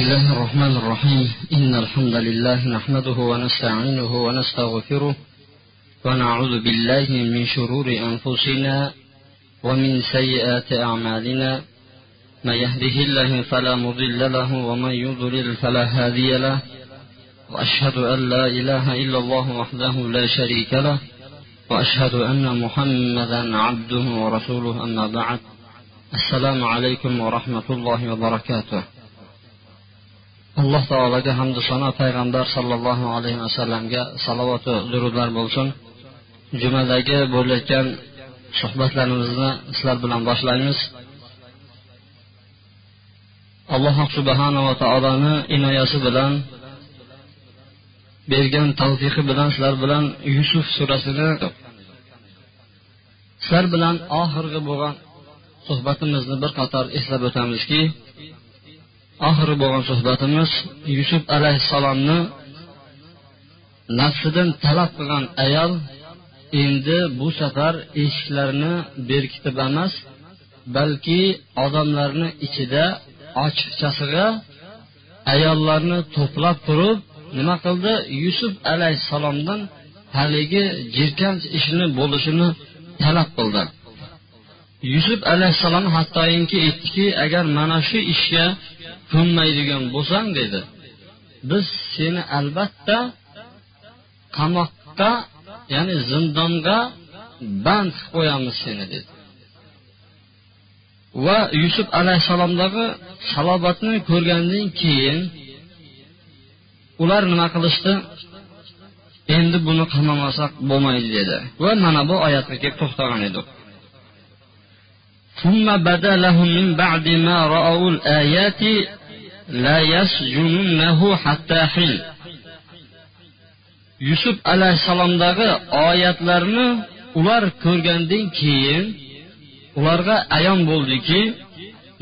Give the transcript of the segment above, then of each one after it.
بسم الله الرحمن الرحيم. إن الحمد لله نحمده ونستعينه ونستغفره ونعوذ بالله من شرور أنفسنا ومن سيئات أعمالنا. من يهده الله فلا مضل له ومن يضلل فلا هادي له. وأشهد أن لا إله إلا الله وحده لا شريك له. وأشهد أن محمدا عبده ورسوله أما بعد. السلام عليكم ورحمة الله وبركاته. Alloh taologa hamdu sano payg'ambar sollallohu alayhi vasallamga salovatu durudlar bo'lsin. Jumadagi bo'layotgan suhbatlarimizni sizlar bilan boshlaymiz. Alloh subhanava taoloni inoyasi bilan bergan tavfiqi bilan sizlar bilan yusuf surasini sizlar bilan oxirgi bo'lgan suhbatimizni bir qator eslab o'tamizki oxiri bo'lgan suhbatimiz yusuf alayhissalomni nafsidan talab qilgan ayol endi bu safar eshiklarni berkitib emas balki odamlarni ichida ochiqchasiga ayollarni to'plab turib nima qildi? Yusuf alayhissalomdan haligi jirkanch ishni bo'lishini talab qildi. Yusuf alayhissalom hattoki aytdiki agar mana shu ishga ko'nmaydigan bo'lsang dedi biz seni albatta qamoqqa ya'ni zindonga band qilib qo'yamiz seni dedi va yusuf alayhissalomdagi salobatni ko'rgandan keyin ular nima qilishdi endi buni qamamasak bo'lmaydi dedi va mana bu oyatga kelib to'xtagan edik ثم بدا لهم من بعد ما رأوا الآيات la yasjunnahu hatta yusuf alayhissalomdagi oyatlarni ular ko'rgandan keyin ularga ayon bo'ldiki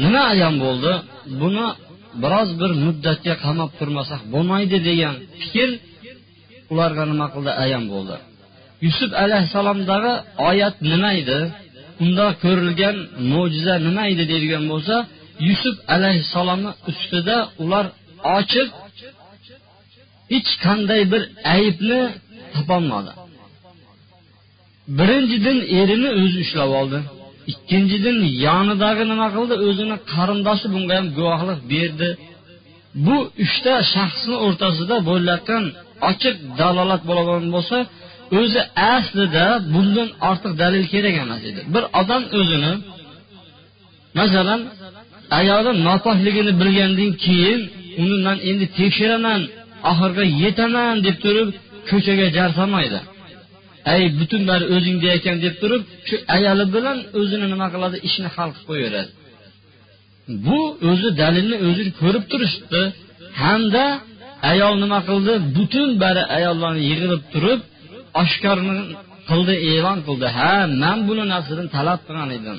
nima ayon bo'ldi buni biroz bir muddatga qamab turmasak bo'lmaydi degan fikr ularga nima qildi ayon bo'ldi yusuf alayhissalomdagi oyat nima edi unda ko'rilgan mo'jiza nima edi deydigan bo'lsa yusuf alayhissalomni ustida ular ochiq hech qanday bir aybni topolmadi. Birinchidan erini o'zi ushlab oldi ikkinchidan yonidagi nima qildi o'zini qarindoshi bunga ham guvohlik berdi. Bu uchta shaxsni o'rtasida bo'layotgan ochiq dalolat bo'ladigan bo'lsa o'zi aslida bundan ortiq dalil kerak emas edi. Bir odam o'zini masalan ayoli nopokligini bilgandan keyin uni man endi tekshiraman oxiriga yetaman deb turib ko'chaga jar solmaydi ay butun bari o'zingda ekan deb turib shu ayoli bilan o'zini nima qiladi? Ishni hal qilib qo'yaveradi. Bu o'zi dalilni o'zi ko'rib turishibdi hamda ayol nima qildi? Butun bari ayollarni yig'ilib turib oshkorni qildi e'lon qildi. Ha man buni nafsidan talab qilgan edim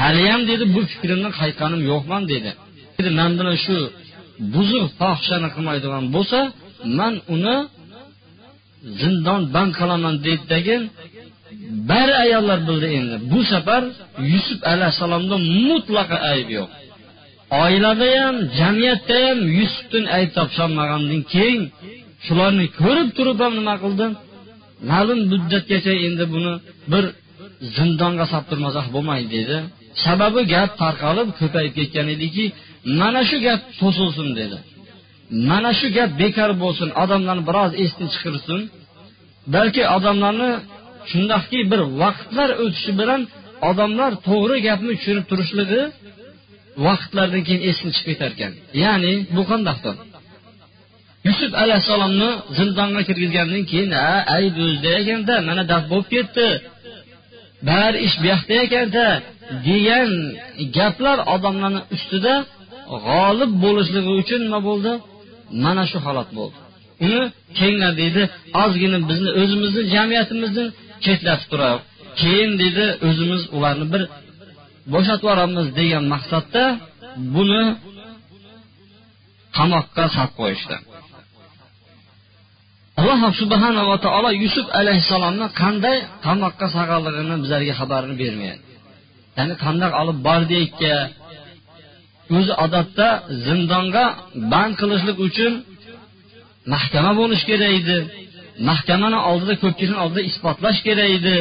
haliyam dedi bu fikrimdan qaytganim yo'qman dedi. Man bilan shu buzuq fohishani qilmaydigan bo'lsa man uni zindon band qilaman deydidagi bari ayollar bildi endi. Bu safar yusuf alayhissalomda mutlaqo ayb yo'q. Oilada ham jamiyatda ham yusufdan ayb topisholmagandan keyin shularni ko'rib turib ham nima qildi ma'lum muddatgacha endi buni bir zindonga solib bo'lmaydi dedi. Sababi gap tarqalib ko'payib ketgan ediki mana shu gap to'silsin dedi. Mana shu gap bekor bo'lsin odamlarni biroz esdan chiqarsin balki odamlarni shundoqki bir vaqtlar o'tishi bilan odamlar to'g'ri gapni tushunib turishligi vaqtlardan keyin esdan chiqib ketar ekan. Ya'ni bu qandaqdir? Yusuf alayhissalomni zindonga kirgizgandan keyin ha ayb o'zida ekanda mana daf bo'lib ketdi. Bari ish bu yoqda ekanda degan gaplar odamlarni ustida g'olib bo'lishligi uchun nima bo'ldi? Mana shu holat bo'ldi. Uni kenglar deydi ozgina bizni o'zimizni jamiyatimizni chetlatib turaylik keyin deydi o'zimiz ularni bir bo'shatib yuboramiz degan maqsadda buni qamoqqa solib qo'yishdi. Alloh subhanava taolo yusuf alayhissalomni qanday qamoqqa solganligini bizlarga xabarini bermayapti ya'ni qandoq olib bordiyekka o'zi odatda zindonga band qilishlik uchun mahkama bo'lishi kerak edi. Mahkamani oldida ko'pchilikni oldida isbotlash kerak edi.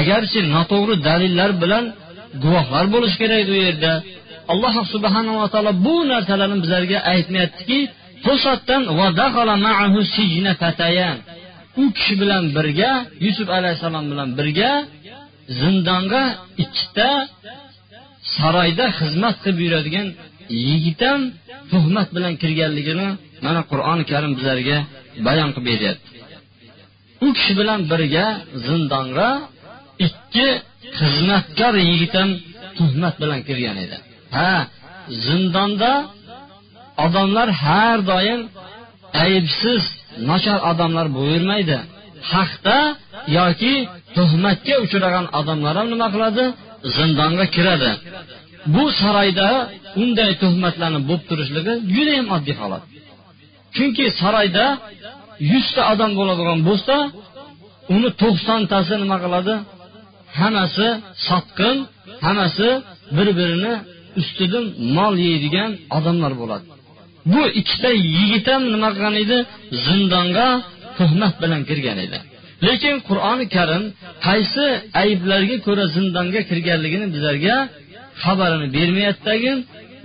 Agarchi noto'g'ri dalillar bilan guvohlar bo'lishi kerak edi u yerda. Alloh subhanava taolo bu narsalarni bizlarga aytmayaptiki to'satdan u kishi bilan birga yusuf alayhissalom bilan birga zindonga ikkita saroyda xizmat qilib yuradigan yigit ham tuhmat bilan kirganligini mana qur'oni karim bizlarga bayon qilib beryapti. U kishi bilan birga zindonga ikki xizmatkor yigit ham tuhmat bilan kirgan edi. Ha zindonda odamlar har doim aybsiz nochor odamlar bo'lavermaydi haqda yoki tuhmatga uchragan odamlar ham nima qiladi? Zindonga kiradi. Bu saroyda unday tuhmatlarni bo'lib turishligi judayam oddiy holat. Chunki saroyda yuzta odam bo'ladigan bo'lsa uni to'qsontasi nima qiladi? Hammasi sotqin hammasi bir birini ustidan mol yeydigan odamlar bo'ladi. Bu ikkita yigit ham nima qilgan edi? Zindonga tuhmat bilan kirgan edi. Lekin qur'oni karim qaysi ayblarga ko'ra zindonga kirganligini bizlarga xabarini bermayaptidagin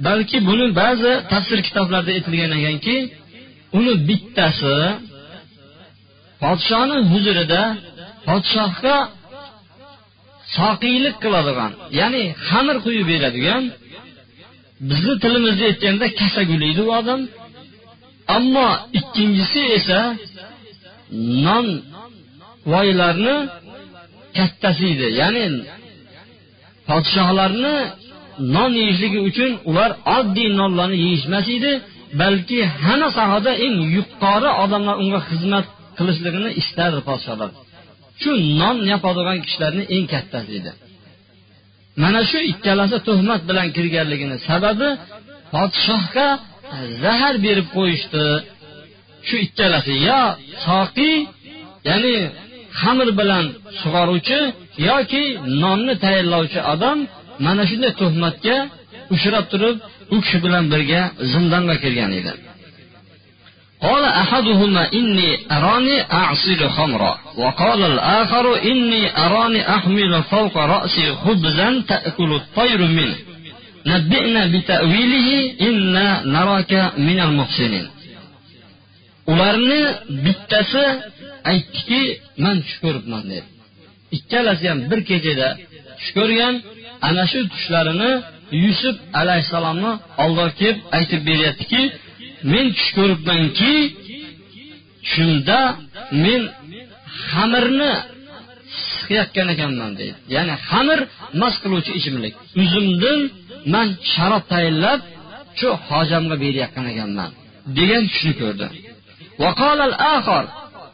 balki buni ba'zi tafsir kitoblarida aytilgan ekanki uni bittasi podshoni huzurida podshohga soqiylik qiladigan ya'ni xamir quyib beradigan bizni tilimizda aytganda kasagulaydi u odam. Ammo ikkinchisi esa non voylarni kattasi edi ya'ni podshohlarni non yeyishligi uchun ular oddiy nonlarni yeyishmas edi balki hamma sohada eng yuqori odamlar unga xizmat qilishligini istardi podshohlar. Shu non yopadigan kishilarni eng kattasi edi. Mana shu ikkalasi tuhmat bilan kirganligini sababi podshohga zahar berib qo'yishdi. Shu ikkalasi yo soqiy ya'ni xamir bilan sug'oruvchi yoki nonni tayyorlovchi odam mana shunday tuhmatga uchrab turib u kishi bilan birga zindonga kirgan edi. قال أحدهما إني أراني أعصر خمرا وقال الآخر إني أراني أحمل فوق رأسي خبزا تأكل الطير منه نبئنا بتأويله إنا نراك من المحسنين ularni bittasi aytdiki man tush ko'ribman dedi ikkalasi ham bir kechada tush ko'rgan ana shu tushlarini yusuf alayhissalomni oldiga kelib aytib beryaptiki men tush ko'ribmanki shunda men xamirni siqayotgan ekanman deydi. Ya'ni xamir mast qiluvchi ichimlik. Uzumdan man sharob tayyorlab shu hojamga berayotgan ekanman degan tushni ko'rdi.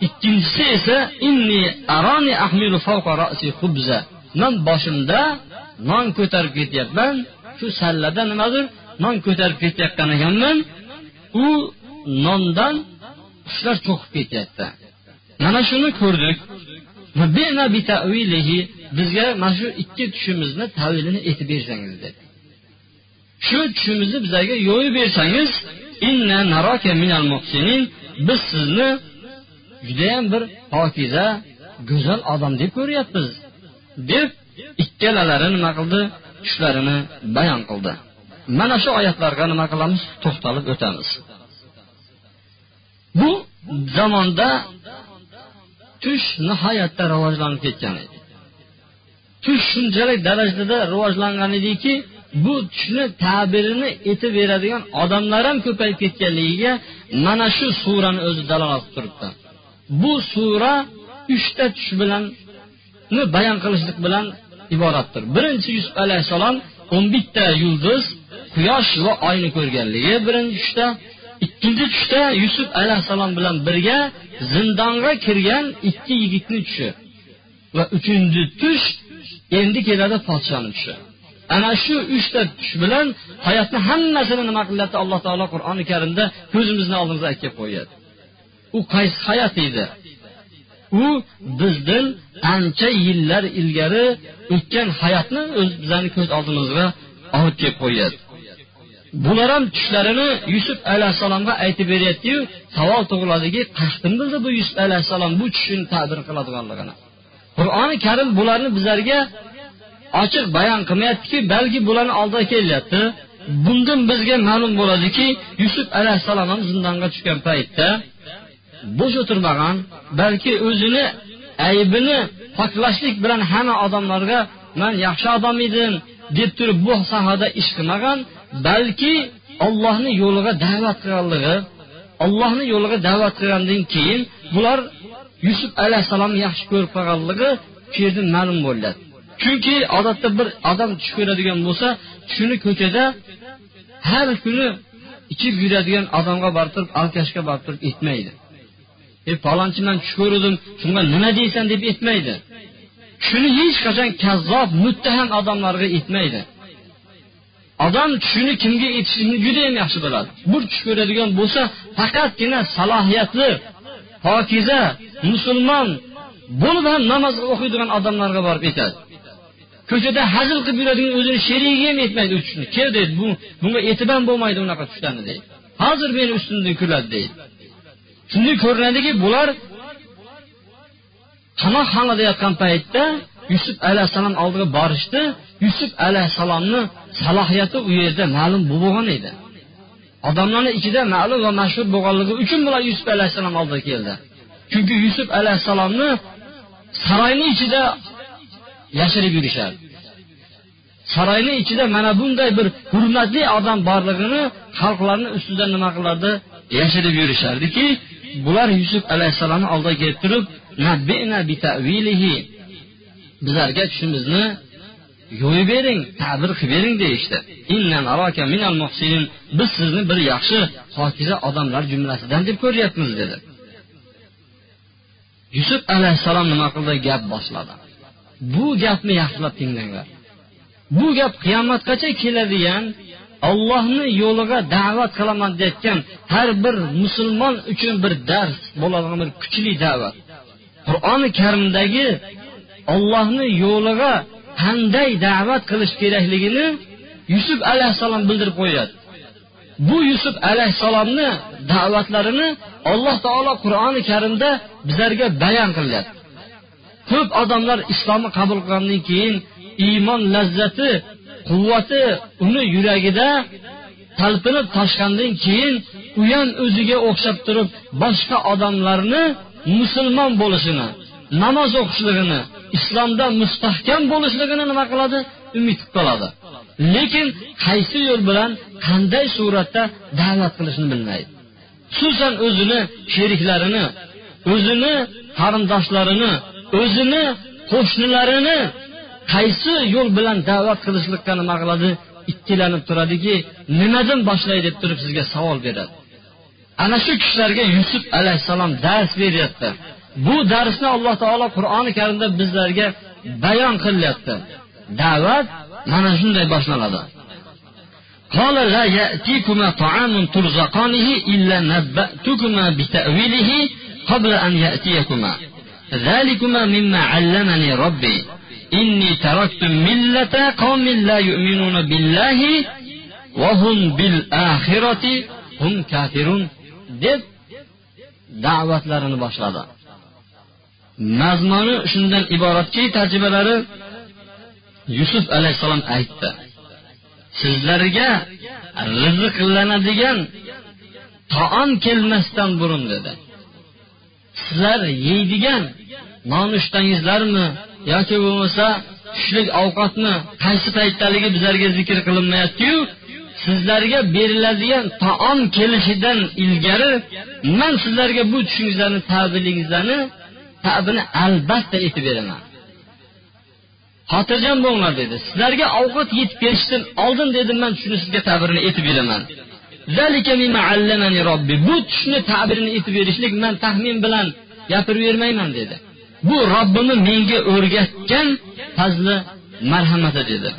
Ikkinchisi esa inni arani ahmilu fawqa ra'si khubza. Man boshimda non ko'tarib ketyapman. Shu sallada nimadir non ko'tarib ketayotgan ekanman. U nondan qushlar cho'qib ketyapti. Mana shuni ko'rdik. Bizga mana shu ikki tushimizni tavilini aytib bersangiz dedi. Shu tushimizni bizlarga yo'yib bersangiz biz sizni judayam bir pokiza go'zal odam deb ko'ryapmiz deb ikkalalari nima qildi? Tushlarini bayon qildi. Mana shu oyatlarga nima qilamiz? To'xtalib o'tamiz. Bu zamonda tush nihoyatda rivojlanib ketgan edi. Tush shunchalik darajada rivojlangan ediki bu tushni tabirini aytib beradigan odamlar ham ko'payib ketganligiga mana shu surani o'zi dalolat qilib turibdi. Bu sura uchta tush bilan bayon qilishlik bilan iboratdir. Birinchi yusuf alayhissalom o'n bitta yulduz quyosh va oyni ko'rganligi birinchi tushda ikkinchi tushda yusuf alayhissalom bilan birga zindonga kirgan ikki yigitni tushi va uchinchi tush endi keladi podshoni tushi. Ana shu uchta tush bilan hayotni hammasini nima qilyapti? Alloh taolo qur'oni karimda ko'zimizni oldimizga aytib kelib qo'yadi. U qaysi hayot edi? U bizdan ancha yillar ilgari o'tgan hayotni o'z bizlarni ko'z oldimizga olib kelib qo'yadi. Bular ham tushlarini yusuf alayhissalomga aytib beryaptiyu savol tug'iladiki qasdin bildi bu yusuf alayhissalom bu tushini ta'bir qiladiganligini. Qur'oni karim bularni bizlarga ochiq bayon qilmayaptiki balki bularni oldiga kelyapti. Bundan bizga ma'lum bo'ladiki yusuf alayhissalom ham zindonga tushgan paytda bo'sh o'tirmagan balki o'zini aybini poklashlik bilan hamma odamlarga man yaxshi odam edim deb turib bu sohada ish qilmagan balki ollohni yo'liga da'vat qilganligi ollohni yo'liga da'vat qilgandan keyin bular yusuf alayhissalomni yaxshi ko'rib qolganligi shu yerdan ma'lum bo'ladi chunki odatda bir odam tush ko'radigan bo'lsa tushini ko'chada har kuni ichib yuradigan odamga borib turib alkashga borib turib aytmaydi e palonchi man tush ko'rdim shunga nima deysan? deb aytmaydi shuni hech qachon kazzob muttaham odamlarga aytmaydi odam tushini kimga aytishni judayam yaxshi biladi bu tush ko'radigan bo'lsa faqatgina salohiyatli pokiza musulmon bo'lib ham namoz o'qiydigan odamlarga borib aytadi ko'chada hazil qilib yuradigan o'zini sherigiga ham aytmaydi u tushni. Kel deydi bu bunga aytib ham bo'lmaydi unaqa tushlarni deydi. Hozir meni ustimdan kuladi deydi. Shunday ko'rinadiki bular qamoqxonada yotgan paytda yusuf alayhissalom oldiga borishdi. Yusuf alayhissalomni salohiyati u yerda ma'lum bo'lgan edi. Odamlarni ichida ma'lum va mashhur bo'lganligi uchun bular yusuf alayhissalom oldiga keldi. Chunki yusuf alayhissalomni saroyni ichida yashirib yurishadi. Saroyni ichida mana bunday bir hurmatli odam borligini xalqlarni ustida nima qilardi yashirib yurishardiki bular yusuf alayhissalomni oldiga kelib turib bizlarga tushimizni yo'yib bering ta'bir qilib bering deyishdi. Biz sizni bir yaxshi pokiza odamlar jumlasidan deb ko'ryapmiz dedi. Yusuf alayhissalom nima qildi? Gap boshladi. Bu gapni yaxshilab tinglanglar. Bu gap qiyomatgacha keladigan ollohni yo'liga da'vat qilaman deyotgan har bir musulmon uchun bir dars bo'ladigan bir kuchli da'vat. Qur'oni karimdagi ollohni yo'liga qanday da'vat qilish kerakligini yusuf alayhissalom bildirib qo'yadi. Bu yusuf alayhissalomni da'vatlarini alloh taolo qur'oni karimda bizlarga bayon qilyapti. Ko'p odamlar islomni qabul qilgandan keyin iymon lazzati quvvati uni yuragida talpinib toshgandan keyin u ham o'ziga o'xshab turib boshqa odamlarni musulmon bo'lishini namoz o'qishligini islomda mustahkam bo'lishligini nima qiladi? Umid qilib qoladi. Lekin qaysi yo'l bilan qanday suratda da'vat qilishni bilmaydi. Xususan o'zini sheriklarini o'zini qarindoshlarini o'zini qo'shnilarini qaysi yo'l bilan da'vat qilishlikka nima qiladi? Ikkilanib turadiki nimadan boshlay deb turib sizga savol beradi. Ana shu kishilarga yusuf alayhissalom dars beryapti. bu darsni alloh taolo qur'oni karimda bizlarga bayon qilyapti da'vat mana shunday boshlanadi قال لا يأتيكما طعام ترزقانه إلا نبأتكما بتأويله قبل أن يأتيكما ذلكما مما علمني ربي إني تركت ملة قوم لا يؤمنون بالله وهم بالآخرة هم كافرون deb da'vatlarini boshladi Mazmuni shundan iboratki tarjimalari yusuf alayhissalom aytdi. Sizlarga rizqlanadigan taom kelmasdan burun dedi. Sizlar yeydigan nonushtangizlarmi yoki bo'lmasa tushlik ovqatni qaysi paytdaligi bizlarga zikr qilinmayaptiyu sizlarga beriladigan taom kelishidan ilgari man sizlarga bu tushingizlarni ta'birligingizlarni ta'bini albatta aytib beraman. Xotirjam bo'linglar dedi. Sizlarga ovqat yetib kelishidan oldin dedim man shuni sizga ta'birini aytib beraman. Bu tushni ta'birini aytib berishlik man taxmin bilan gapirib bermayman dedi. Bu robbimni menga o'rgatgan fazli marhamati dedi.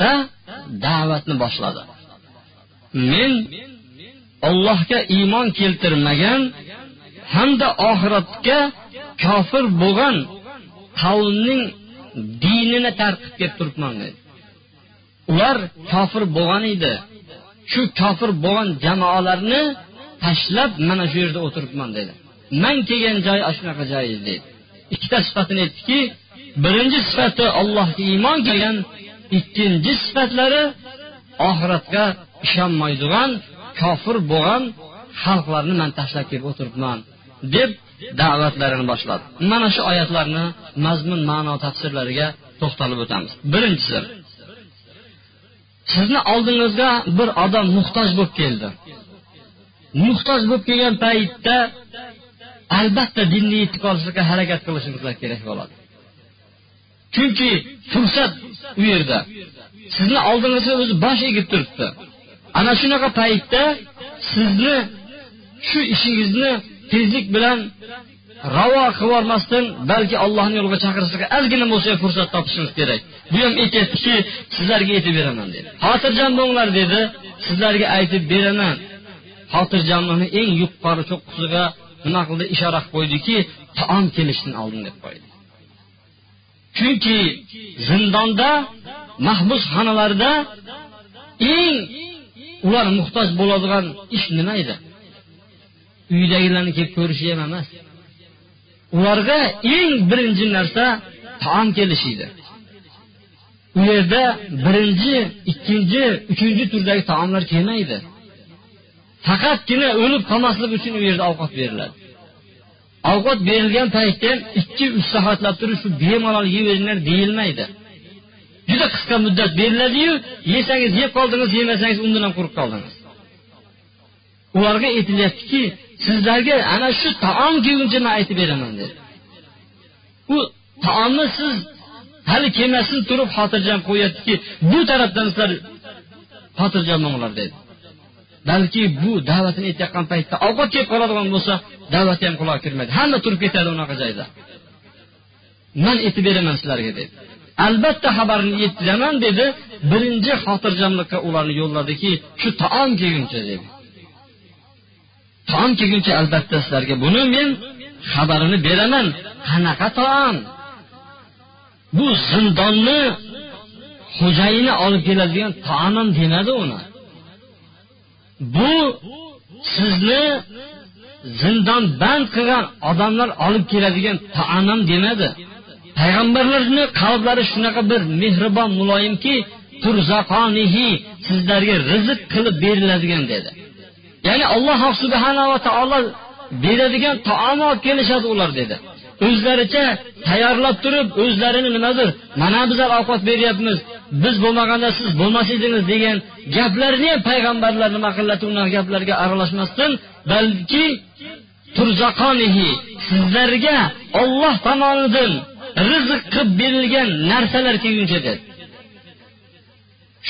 Va da'vatni boshladi. Men ollohga iymon keltirmagan hamda oxiratga kofir bo'lgan qavmning dinini tark qilib kelib turibman dedi. Ular kofir bo'lgan edi. Shu kofir bo'lgan jamoalarni tashlab mana shu yerda o'tiribman dedi. Man kelgan joy ana shunaqa joy edi ikkita sifatini aytdiki birinchi sifati allohga iymon kelgan ikkinchi sifatlari oxiratga ishonmaydigan kofir bo'lgan xalqlarni man tashlab kelib o'tiribman. Deb da'vatlarini boshladi. Mana shu oyatlarni mazmun ma'no tafsirlariga to'xtalib o'tamiz. Birinchisi sizni oldingizga bir odam muhtoj bo'lib keldi. Muhtoj bo'lib kelgan paytda albatta dinni yetib olishga harakat qilishimiz kerak bo'ladi. Chunki fursat u yerda. Sizni oldingizga o'zi bosh egib turibdi. Ana shunaqa paytda sizni shu ishingizni tezlik bilan ravo qilib balki allohni yo'liga chaqirishga ozgina bo'lsa fursat topishingiz kerak. Bu ham aytyaptiki sizlarga aytib beraman dedi. Xotirjam bo'linglar dedi sizlarga aytib beraman. Xotirjamlikni eng yuqori cho'qqisiga nima qildi? Ishora qilib qo'ydiki taom kelishdan oldin deb qo'ydi. Chunki zindonda mahbus xonalarda eng ular muhtoj bo'ladigan ish nima edi? Uydagilarni kelib ko'rishi ham emas. Ularga eng birinchi narsa taom kelishiydi. U yerda birinchi ikkinchi uchinchi turdagi taomlar kelmaydi. Faqatgina o'lib qolmaslik uchun u yerda ovqat beriladi. Ovqat berilgan paytda ham ikki uch soatlab turib shu bemalol yeyveringlar deyilmaydi. Juda qisqa muddat beriladiyu yesangiz yeb qoldingiz yemasangiz undan ham quruq qoldingiz. Ularga aytilyaptiki sizlarga ana shu taom kelguncha aytib beraman dedi. U taomni siz hali kelmasin turib xotirjam qo'yyaptiki bu tarafdan sizlar xotirjam bo'linglar dedi. Balki bu da'vatini aytayotgan paytda ovqat kelib qoladigan bo'lsa da'vati ham quloq kirmaydi. Hamma turib ketadi unaqa joyda. Man aytib beraman sizlarga dedi. Albatta xabarini yetkazaman dedi. Birinchi xotirjamlikqa ularni yo'lladiki shu taom kelguncha dedi. Taom kelguncha albatta sizlarga buni men xabarini beraman. Qanaqa taom bu zindonni xo'jayini olib keladigan taomim demadi uni. Bu sizni zindon band qilgan odamlar olib keladigan taomim demadi. Payg'ambarlarni qalblari shunaqa bir mehribon muloyimki sizlarga rizq qilib beriladigan dedi. Ya'ni alloh subhanava taolo beradigan taom olib kelishadi ular dedi. O'zlaricha tayyorlab turib o'zlarini nimadir mana bizlar ovqat beryapmiz biz bo'lmaganda siz bo'lmas edingiz degan gaplarni ham payg'ambarlar nima qiladi unaqa gaplarga aralashmasdan balki turzaqonihi sizlarga olloh tomonidan rizq qilib berilgan narsalar kelguncha dedi.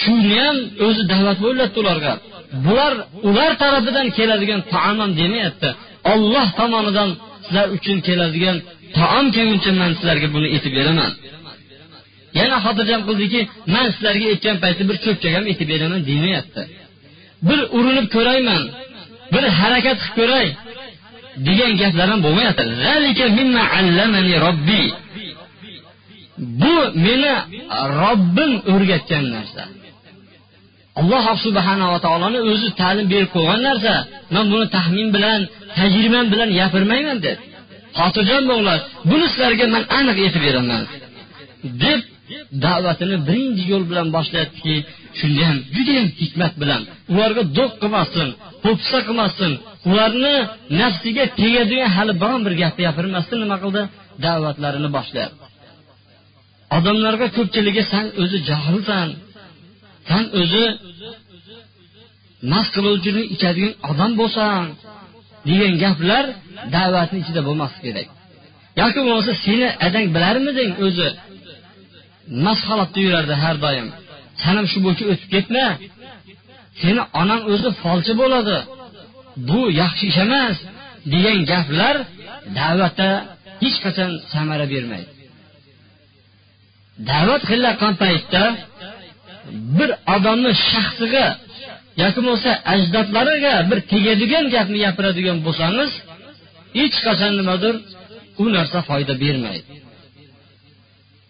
Shuni ham o'zi da'vat bo'lyapti ularga. Bular ular tarafidan keladigan taomam demayapti. Olloh tomonidan sizlar uchun keladigan taom kelguncha man sizlarga buni aytib beraman. Yana xotirjam qildiki man sizlarga aytgan paytda bir cho'pchak ham aytib beraman demayapti. Bir urinib ko'rayman bir harakat qilib ko'ray degan gaplar ham bo'lmayapti. Bu meni robbim o'rgatgan narsa. Alloh subhanava taoloni o'zi ta'lim berib qo'ygan narsa man buni taxmin bilan tajribam bilan gapirmayman dedi xotirjam bo'linglar buni sizlarga man aniq aytib beraman deb da'vatini birinchi yo'l bilan boshlayaptiki shunda ham judayam hikmat bilan. Ularga do'q qilmasin po'pisa qilmasin ularni nafsiga tegadigan hali biron bir gapni gapirmasdan nima qildi? Da'vatlarini boshlayapti. Odamlarga ko'pchiligi san o'zi johilsan san o'zi mast qiluvchini ichadigan odam bo'lsan degan gaplar da'vatni ichida bo'lmasligi kerak yoki bo'lmasa seni adang bilarmiding o'zi mast holatda yurardi har doim san ham shu bo'yicha o'tib ketma seni onang o'zi folchi bo'ladi bu yaxshi ish emas degan gaplar da'vatda hech qachon samara bermaydi. Da'vat qilayotgan paytda bir odamni shaxsiga yoki bo'lmasa ajdodlariga bir tegadigan gapni gapiradigan bo'lsangiz hech qachon nimadir u narsa foyda bermaydi.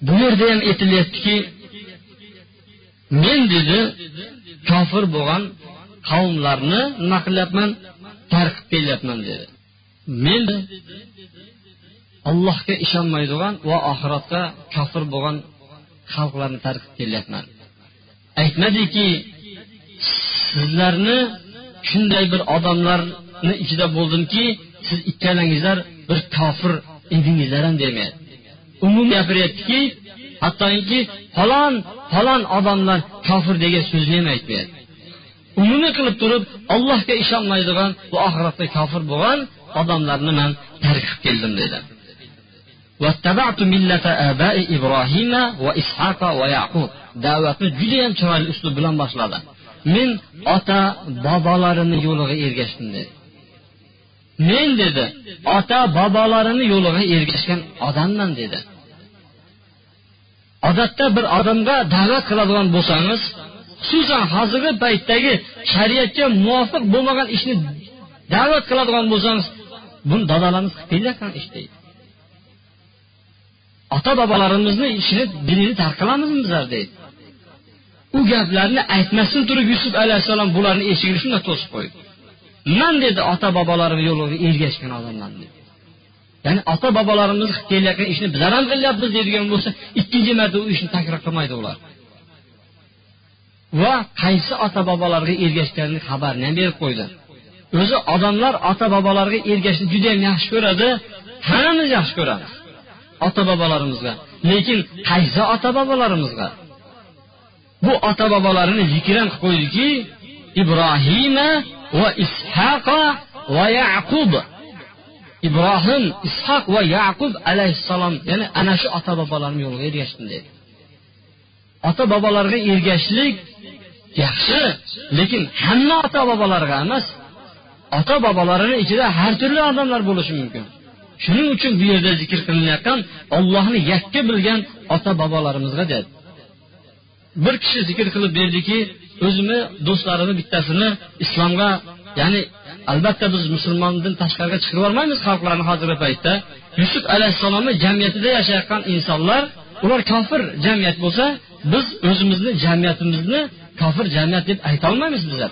Bu yerda ham aytilyaptiki men dedi kofir bo'lgan qavmlarni nima qilyapman tarqib kelyapman dedi. Men allohga ishonmaydigan va oxiratga kofir bo'lgan xalqlarni tarqib kelyapman. Aytmadiki sizlarni shunday bir odamlarni ichida bo'ldimki siz ikkalangizlar bir kofir edingizlar ham demayapti. Umum gapiryaptiki hattoki falon falon odamlar kofir degan so'zni ham aytmayapti. Umumiy qilib turib allohga ishonmaydigan va oxiratda kofir bo'lgan odamlarni man tark qilib keldim dedi. Da'vatni judayam chiroyli uslub bilan boshladi. Men ota bobolarini yo'liga ergashdim dedi. Men dedi ota bobolarini yo'liga ergashgan odamman dedi. Odatda bir odamga da'vat qiladigan bo'lsangiz xususan hozirgi paytdagi shariatga muvofiq bo'lmagan ishni da'vat qiladigan bo'lsangiz buni dadalarimiz qilib kelayotgan ish deydi. Ota bobolarimizni ishini dinini tark qilamizmi bizlar deydi. U gaplarni aytmasdan turib yusuf alayhissalom bularni eshigini shunday to'sib qo'ydi. Man dedi ota bobolarim yo'liga ergashgan odamman dedi. Ya'ni ota bobolarimiz qilib kelayotgan ishni bizlar ham qilyapmiz deydigan bo'lsa ikkinchi marta u ishni takror qilmaydi ular. Va qaysi ota bobolarga ergashganini xabarini ham berib qo'ydi. O'zi odamlar ota bobolarga ergashishni judayam yaxshi ko'radi hammamiz yaxshi ko'ramiz ota bobolarimizga lekin qaysi ota bobolarimizga bu ota bobolarini zikr qilib qo'ydiki ibrohima va ishaqa va yaqub. Ibrohim ishoq va yaqub alayhissalom ya'ni ana shu ota bobolarim yo'liga ergashdim dedi. Ota bobolarga ergashishlik yaxshi lekin hamma ota bobolarga emas ota bobolarini ichida har turli odamlar bo'lishi mumkin. Shuning uchun bu yerda zikr qilinayotgan ollohni yakka bilgan ota bobolarimizga dedi. Bir kishi zikr qilib berdiki o'zimni do'stlarimni bittasini islomga ya'ni albatta biz musulmondan tashqariga chiqarib yubormaymiz xalqlarni hozirgi paytda. Yusuf alayhissalomni jamiyatida yashayotgan insonlar ular kofir jamiyat bo'lsa biz o'zimizni jamiyatimizni kofir jamiyat deb aytolmaymiz bizlar.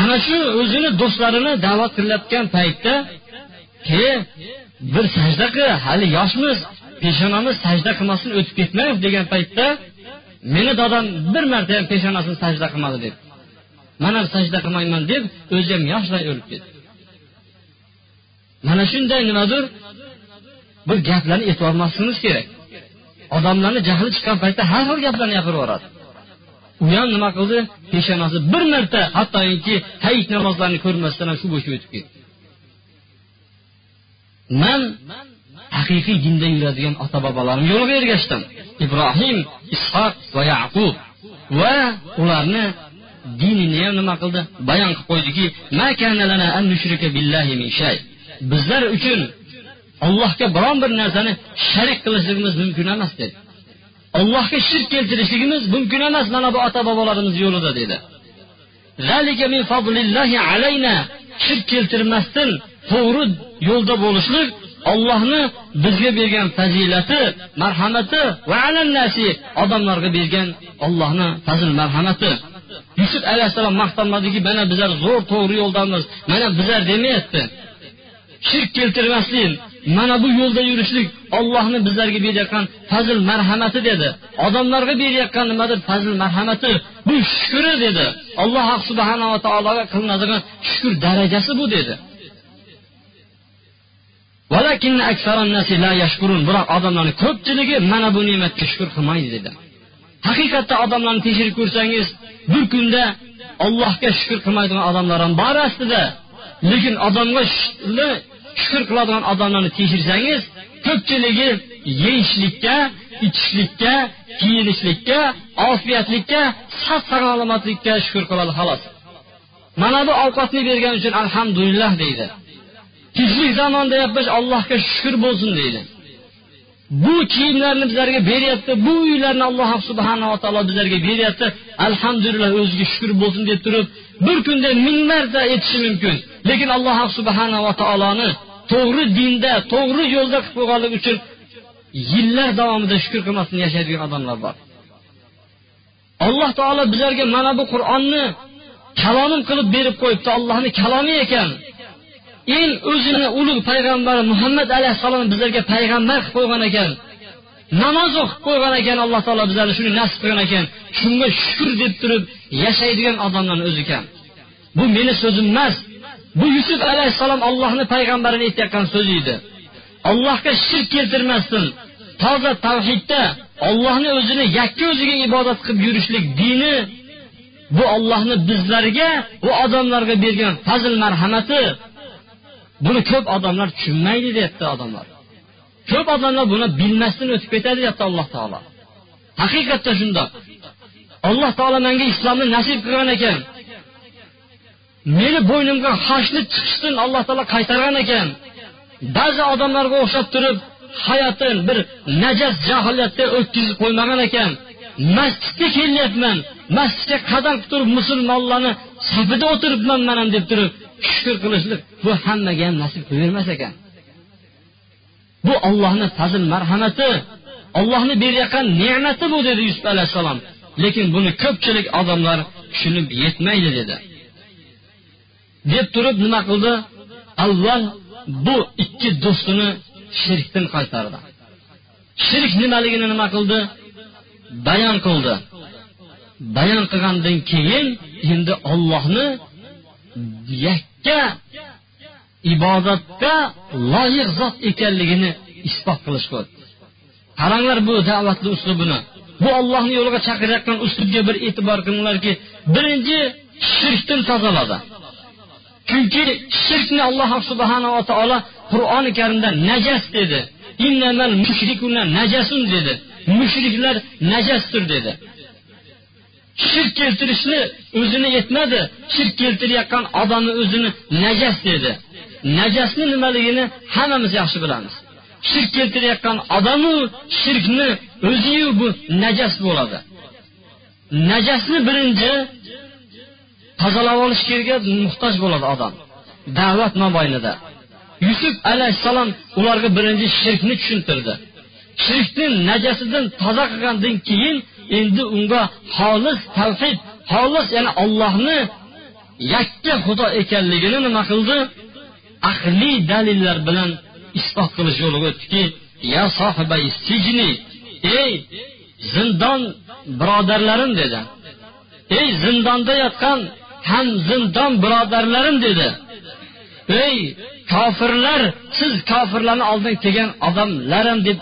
Ana shu o'zini do'stlarini da'vat qilayotgan paytda ke bir sajda qil hali yoshmiz peshonamiz sajda qilmasdan o'tib ketmang degan paytda meni dadam bir marta ham peshonasini sajda qilmadi deb man ham sajda qilmayman deb o'zi ham yoshlay o'lib ketdi mana shunday nimadir bir gaplarni e'tibormasligimiz kerak. Odamlarni jahli chiqqan paytda har xil gaplarni gapirib yuboradi. U ham nima qildi? Peshonasi bir marta hattoki hayit namozlarini ko'rmasdan ham shu bo'yicha o'tib ketdi. Man haqiqiy dinda yuradigan ota bobolarim yo'liga ergashdim ibrohim ishoq va yaqub. Va ularni dinini ham nima qildi? Bayon qilib qo'ydiki bizlar uchun allohga biron bir narsani sharik qilishligimiz mumkin emas dedi. Allohga shirk keltirishligimiz mumkin emas mana bu ota bobolarimiz yo'lida dedi. Shirk keltirmasdan to'g'ri yo'lda bo'lishlik ollohni bizga bergan fazilati marhamati va alannasi odamlarga bergan ollohni fazil marhamati. Yusuf alayhissalom maqtanmadiki mana bizlar zo'r to'g'ri yo'ldamiz mana bizlar demayapti. Shirk keltirmaslik mana bu yo'lda yurishlik ollohni bizlarga berayotgan fazl marhamati dedi. Odamlarga berayotgan nimadir fazl marhamati? Bu shukri dedi. Alloh subhanava taologa qilinadigan shukur darajasi bu dedi. Biroq odamlarni ko'pchiligi mana bu ne'matga shukur qilmaydi dedi. Haqiqatda odamlarni tekshirib ko'rsangiz bir kunda allohga shukur qilmaydigan odamlar ham bor aslida. Lekin odamga shukur qiladigan odamlarni tekshirsangiz ko'pchiligi yeyishlikka ichishlikka kiyinishlikka ofiyatlikka sog' salomatlikka shukur qiladi xolos. Mana bu ovqatni bergani uchun alhamdulillah deydi. Tinchlik zamon deyapmiz allohga shukur bo'lsin deydi. Bu kiyimlarni bizlarga beryapti bu uylarni alloh subhanava taolo bizlarga beryapti. Alhamdulillah o'ziga shukur bo'lsin deb turib bir kunda ming marta aytishi mumkin. Lekin alloh subhanava taoloni to'g'ri dinda to'g'ri yo'lda qilib qo'yganligi uchun yillar davomida shukur qilmasdan yashaydigan odamlar bor. Alloh taolo bizlarga mana bu qur'onni kalomim qilib berib qo'yibdi. Allohni kalomi ekan. Eng o'zini ulug' payg'ambari muhammad alayhissalomni bizlarga payg'ambar qilib qo'ygan ekan namoz o'qib qo'ygan ekan alloh taolo bizlarga shuni nasib qilgan ekan shunga shukur deb turib yashaydigan odamlarni o'zi ekan bu meni so'zim emas bu yusuf alayhissalom allohni payg'ambarini aytayotgan so'zi edi. Allohga shirk keltirmasdan toza tavhidda ollohni o'zini yakka o'ziga ibodat qilib yurishlik dini bu ollohni bizlarga bu odamlarga bergan fazl marhamati buni ko'p odamlar tushunmaydi deyapti odamlar. Ko'p odamlar buni bilmasdan o'tib ketadi deyapti alloh taolo. Haqiqatda shundoq alloh taolo menga islomni nasib qilgan ekan. Meni bo'ynimga hashni chiqishdan alloh taolo qaytargan ekan. Ba'zi odamlarga o'xshab turib hayotin bir najas johiliyatda o'tkazib qo'ymagan ekan. Masjidga kelyapman. Masjidga qadam qilib turib musulmonlarni safida o'tiribman man ham deb turib shukur qilishlik bu hammaga ham nasib qilavermas ekan. Bu ollohni fazl marhamati ollohni berayotgan ne'mati bu dedi yusuf alayhissalom. Lekin buni ko'pchilik odamlar tushunib yetmaydi dedi. Deb turib nima qildi? Avval bu ikki do'stini shirkdan qaytardi. Shirk nimaligini nima qildi? Bayon qildi. Bayon qilgandan keyin endi ollohni yakka ibodatga loyiq zot ekanligini isbot qilishga qaranglar bu da'vatni uslubini. Bu ollohni yo'liga chaqirayotgan uslubga bir e'tibor qilinglarki birinchi shirkdan tozaladi chunki shirkni alloh subhanava taolo qur'oni karimda najas dedi. Najasun dedi. Mushriklar najasdir dedi. Shirk keltirishni o'zini yetmadi shirk keltirayotgan odamni o'zini najas dedi. Najasni nimaligini hammamiz yaxshi bilamiz. Shirk keltirayotgan odamu shirkni o'ziyu bu najas bo'ladi. Najasni birinchi tozalab olish muhtoj bo'ladi odam. Da'vat mobaynida yusuf alayhissalom ularga birinchi shirkni tushuntirdi. Shirkni najasidan toza qilgandan keyin endi unga xolis tavhid xolis ya'ni ollohni yakka xudo ekanligini nima qildi? Aqliy dalillar bilan isbot qilish yo'liga o'tdiki ya sohibai sijni ey zindon birodarlarim dedi. Ey zindonda yotgan ham zindon birodarlarim dedi. Ey kofirlar siz kofirlarni oldiga kelgan odamlarim deb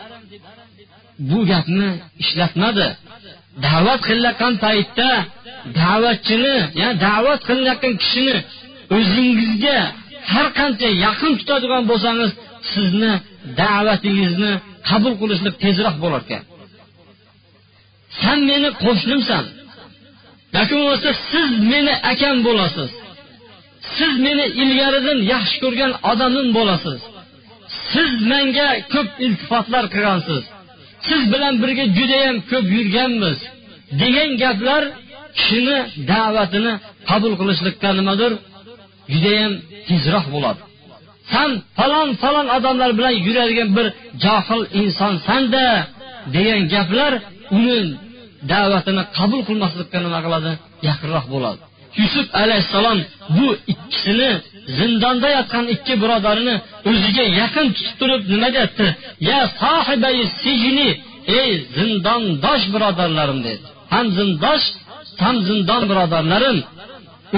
bu gapni ishlatmadi. Da'vat qilayotgan paytda da'vatchini ya'ni da'vat qilayotgan kishini o'zingizga har qancha yaqin tutadigan bo'lsangiz sizni da'vatingizni qabul qilishlik tezroq bo'lar ekan. San meni qo'shnimsan. Yoki bo'lmasa siz meni akam bo'lasiz. Siz meni ilgaridan yaxshi ko'rgan odamim bo'lasiz. Siz menga ko'p iltifotlar qilgansiz. Siz bilan birga judayam ko'p yurganmiz. Degan gaplar kishini da'vatini qabul qilishlikka nimadir judayam tezroq bo'ladi. San falon falon odamlar bilan yuradigan bir johil insonsanda degan gaplar uni da'vatini qabul qilmaslikka nima qiladi? Yaqinroq bo'ladi. Yusuf alayhissalom bu ikkisini zindonda yotgan ikki birodarini o'ziga yaqin tutib turib nima deyapti? Ya sohibai sijni ey zindondosh birodarlarim dedi. Ham zindosh ham zindon birodarlarim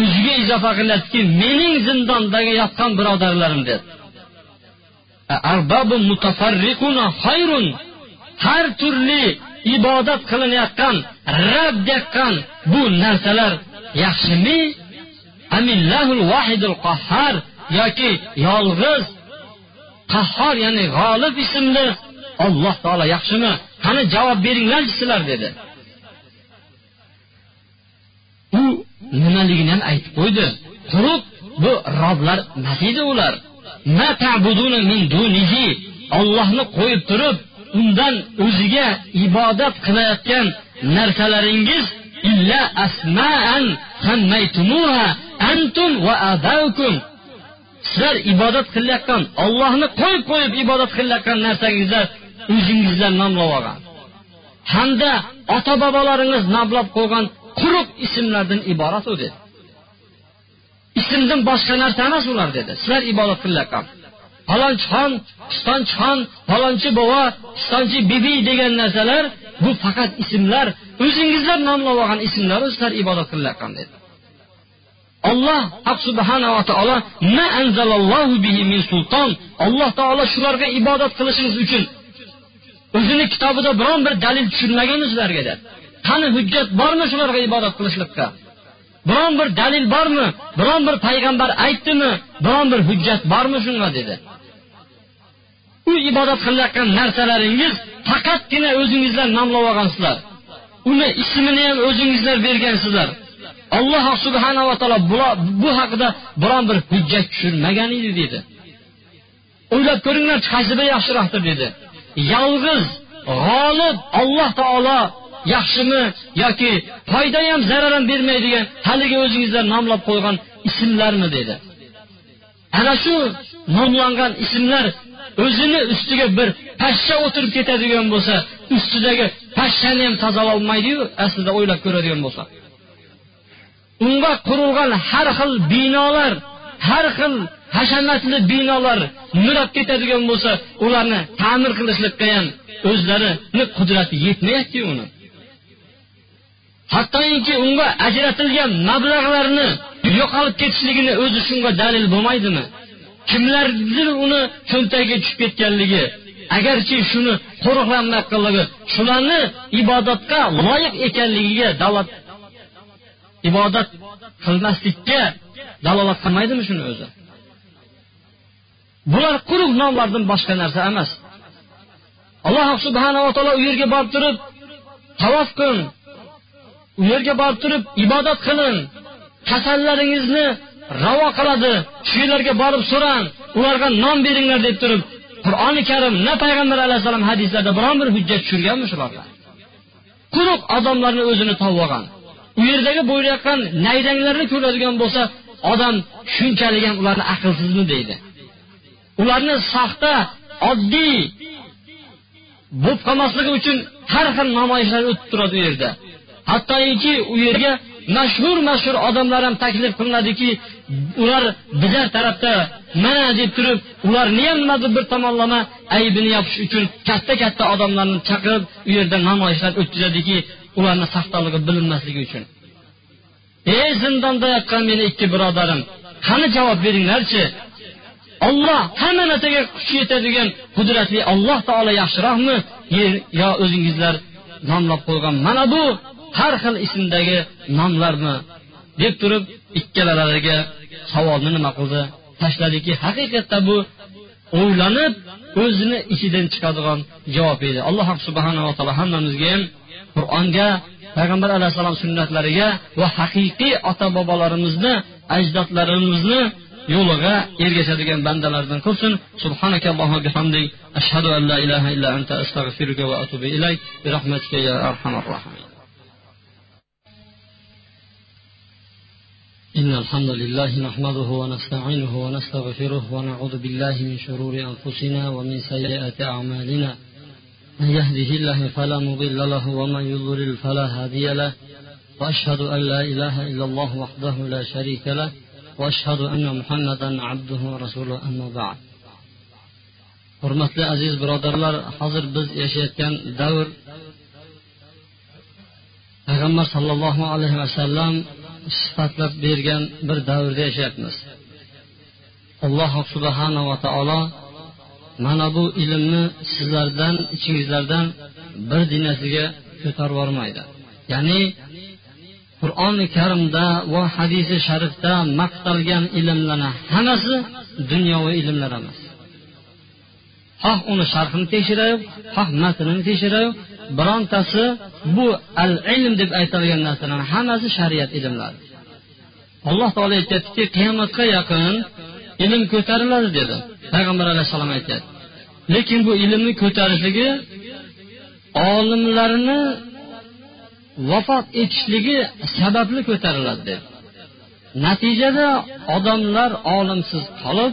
o'ziga izofa qilyaptiki mening zindondagi yotgan birodarlarim dedi. Har turli ibodat qilinayotgan rad deyotgan bu narsalar yaxshimi? Amillahul vahidul qahhar yoki yolg'iz qahhor ya'ni g'olib ismli alloh taolo yaxshimi? Qani javob beringlarchi sizlar dedi. U nimaligini ham aytib qo'ydi. Quruq bu roblar emas edi ular? Ollohni qo'yib turib undan o'ziga ibodat qilayotgan narsalaringiz illa asma'an sammaytumuha antum va abaukum sizlar ibodat qilayotgan ollohni qo'yib qo'yib ibodat qilayotgan narsangizlar o'zingizlar nomlab olgan hamda ota bobolaringiz nomlab qo'ygan quruq ismlardan iborat u dedi ismdan boshqa narsa emas ular dedi. Sizlar ibodat qilayotgan falonchixon pistonchixon falonchi bova pistonchi bibi degan narsalar bu faqat ismlar o'zingizlar nomlab olgan ismlar sizlar ibodat qilayotgan dedi alloh subhanava taolo ma anzalallohu bihi min sulton alloh taolo shularga ibodat qilishingiz uchun. O'zini kitobida biron bir dalil tushirmagan o'zlariga dedi qani hujjat bormi shularga ibodat qilishlikka? Biron bir dalil bormi? Biron bir payg'ambar aytdimi? Biron bir hujjat bormi shunga? dedi. U ibodat qilayotgan narsalaringiz faqatgina o'zingizlar nomlab olgansizlar. Uni ismini ham o'zingizlar bergansizlar. Alloh subhanava taolo bu haqida biron bir hujjat tushirmagan edi dedi. O'ylab ko'ringlar qaysi biri yaxshiroqdir dedi. Yolg'iz g'olib alloh taolo yaxshimi yoki foyda ham zarar ham bermaydigan haligi o'zingizlar nomlab qo'ygan ismlarmi dedi. Ana shu nomlangan ismlar o'zini ustiga bir pashsha o'tirib ketadigan bo'lsa ustidagi pashshani ham tozalolmaydiyu aslida o'ylab ko'radigan bo'lsa. Unga qurilgan har xil binolar har xil hashamatli binolar nurab ketadigan bo'lsa ularni ta'mir qilishlikka ham o'zlarini qudrati yetmayapti uni. Hattoki unga ajratilgan mablag'larni yo'qolib ketishligini o'zi shunga dalil bo'lmaydimi? Kimlardir uni cho'ntagiga tushib ketganligi? Agarchi shuni qo'riqlanmaganligi shularni ibodatga loyiq ekanligiga dalolat ibodat qilmaslikka dalolat qilmaydimi shuni o'zi? Bular quruq nomlardan boshqa narsa emas. Alloh subhanava taolo u yerga borib turib tavof qil u yerga borib turib ibodat qiling kasallaringizni ravo qiladi. Shu yerlarga borib so'rang ularga non beringlar deb turib qur'oni karim na payg'ambar alayhissalom hadislarda biron bir hujjat tushirganmi shularga? Quruq odamlarni o'zini topib olgan u yerdagi bo'layotgan nayranglarni ko'radigan bo'lsa odam shunchalik ham ularni aqlsizmi deydi. Ularni soxta oddiy bo'lib qolmasligi uchun har xil namoyishlar o'tib turadi u yerda. Hattoki u yerga mashhur mashhur odamlar ham taklif qilinadiki ular bizar tarafda mana deb turib ularni ham nimadir bir tomonlama aybini yopish uchun katta katta odamlarni chaqirib u yerda namoyishlar o'tkazadiki ularni saxtaligi bilinmasligi uchun. Ey zindonda yotgan meni ikki birodarim qani javob beringlarchi? Olloh hamma narsaga kuchi yetadigan qudratli alloh taolo yaxshiroqmi? Yo o'zingizlar nomlab qo'ygan mana bu har xil ismdagi nomlarni deb turib ikkalalariga savolni nima qildi? Tashladiki haqiqatda bu o'ylanib o'zini ichidan chiqadigan javob edi. Alloh subhanava taolo hammamizga ham qur'onga payg'ambar alayhissalom sunnatlariga va haqiqiy ota bobolarimizni ajdodlarimizni yo'liga ergashadigan bandalardan qilsin subhanaka allohu bihamdik. Ashhadu an la ilaha illa anta astag'firuka va atubu ilayk. Bi rahmatika ya arhamar rohimin إن الحمد لله نحمده ونستعينه ونستغفره ونعوذ بالله من شرور أنفسنا ومن سيئات أعمالنا. من يهده الله فلا مضل له ومن يضلل فلا هادي له. وأشهد أن لا إله إلا الله وحده لا شريك له. وأشهد أن محمدا عبده ورسوله أما بعد. Hurmatli aziz birodarlar hozir biz yashayotgan davr payg'ambar sollallohu alayhi vasallam sifatlab bergan bir davrda yashayapmiz. Alloh subhanava taolo mana bu ilmni sizlardan ichingizlardan bir dinasiga ko'tarib yubormaydi ya'ni qur'oni karimda va hadisi sharifda maqtalgan ilmlarni hammasi dunyoviy ilmlar emas. Xoh uni sharhini tekshirayu xoh matnini tekshirayu birontasi bu al ilm deb aytilgan narsalarni hammasi shariat ilmlari. Alloh taolo aytyaptiki qiyomatga yaqin ilm ko'tariladi dedi. Payg'ambar alayhissalom aytyapti. Lekin bu ilmni ko'tarishligi olimlarni vafot etishligi sababli ko'tariladi dedi. Natijada odamlar olimsiz qolib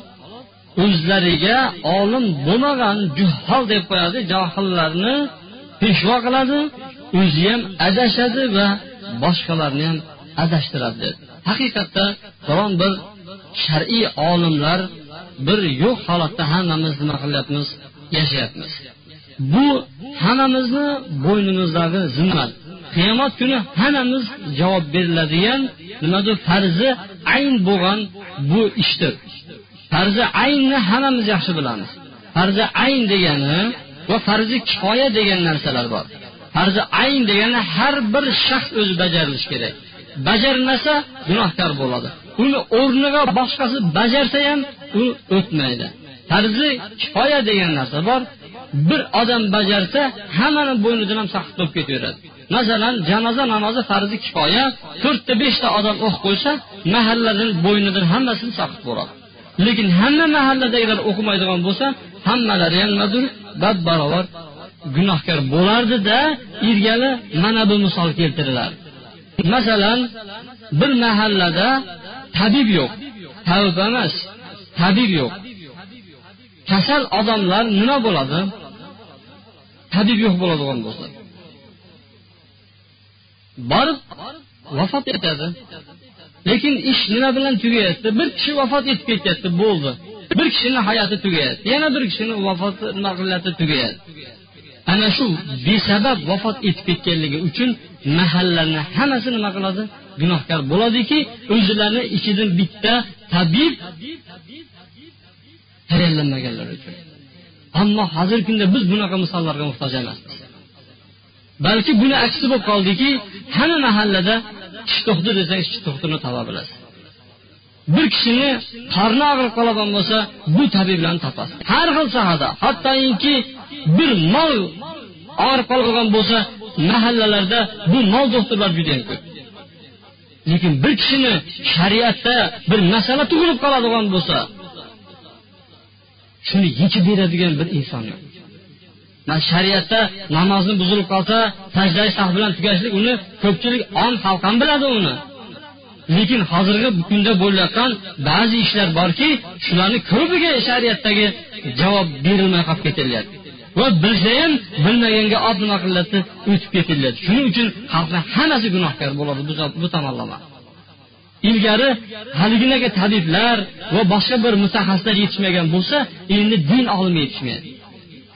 o'zlariga olim bo'lmagan juhol deb qo'yadi johillarni peshvo qiladi o'zi ham adashadi va boshqalarni ham adashtiradi. Dedi haqiqatda biron bir shar'iy olimlar bir yo'q holatda hammamiz nima qilyapmiz? Yashayapmiz. Bu hammamizni bo'ynimizdagi zimmat. Qiyomat kuni hammamiz javob beriladigan nimadir farzi ayn bo'lgan bu ishdir. Farzi aynni hammamiz yaxshi bilamiz. Farzi ayn degani va farzi kifoya degan narsalar bor. Farzi ayn degani har bir shaxs o'zi bajarilishi kerak. Bajarmasa gunohkor bo'ladi. Uni o'rniga boshqasi bajarsa ham u o'tmaydi. Farzi kifoya degan narsa bor. Bir odam bajarsa hammani bo'ynidan ham saqit bo'lib ketaveradi. Masalan janoza namozi farzi kifoya to'rtta beshta odam o'qib qo'ysa mahalladan bo'ynidan hammasini saqit bo'ladi lekin hamma mahalladagilar o'qimaydigan bo'lsa hammalari ham nimadir bab barobar gunohkor bo'lardida ilgari mana bu misol keltiriladi masalan bir mahallada tabib yo'q tabib emas tabib yo'q. Kasal odamlar nima bo'ladi? Tabib yo'q bo'ladigan bo'lsa. Borib vafot etadi. Lekin ish nima bilan tugayapti? Bir kishi vafot etib ketyapti bo'ldi. Bir kishini hayoti tugayapti yana bir kishini vafoti nima qilyapti tugayadi. Ana shu besabab vafot etib ketganligi uchun mahallalarni hammasi nima qiladi? Gunohkor bo'ladiki o'zilarini ichidan bitta tabib tayyorlanmaganlar uchun. Ammo hozirgi kunda biz bunaqa misollarga muhtoj emasmiz balki buni aksi bo'lib qoldiki hamma mahallada ish to'xti desang ish to'xtini topa bilasiz. Bir kishini qorni og'rib qoladigan bo'lsa bu tabiblarni topasiz har xil sohada hattoki bir mol og'rib qolgan bo'lsa mahallalarda bu mol doktorlar judayam ko'p. Lekin bir kishini shariatda bir masala tug'ilib qoladigan bo'lsa shuni yechib beradigan bir inson yo'q. Mana shariatda namozni buzilib qolsa tajdai sah bilan tugashlik uni ko'pchilik om xalq ham biladi uni. Lekin hozirgi kunda bo'layotgan ba'zi ishlar borki shularni ko'piga shariatdagi javob berilmay qolib ketilyapti. Va bilsa ham bilmaganga olib nima qilyapti o'tib ketilyapti. Shuning uchun xalqni hammasi gunohkor bo'ladi bu tomonlama. Ilgari haliginaga tabiblar va boshqa bir mutaxassislar yetishmagan bo'lsa endi din olimi yetishmaydi.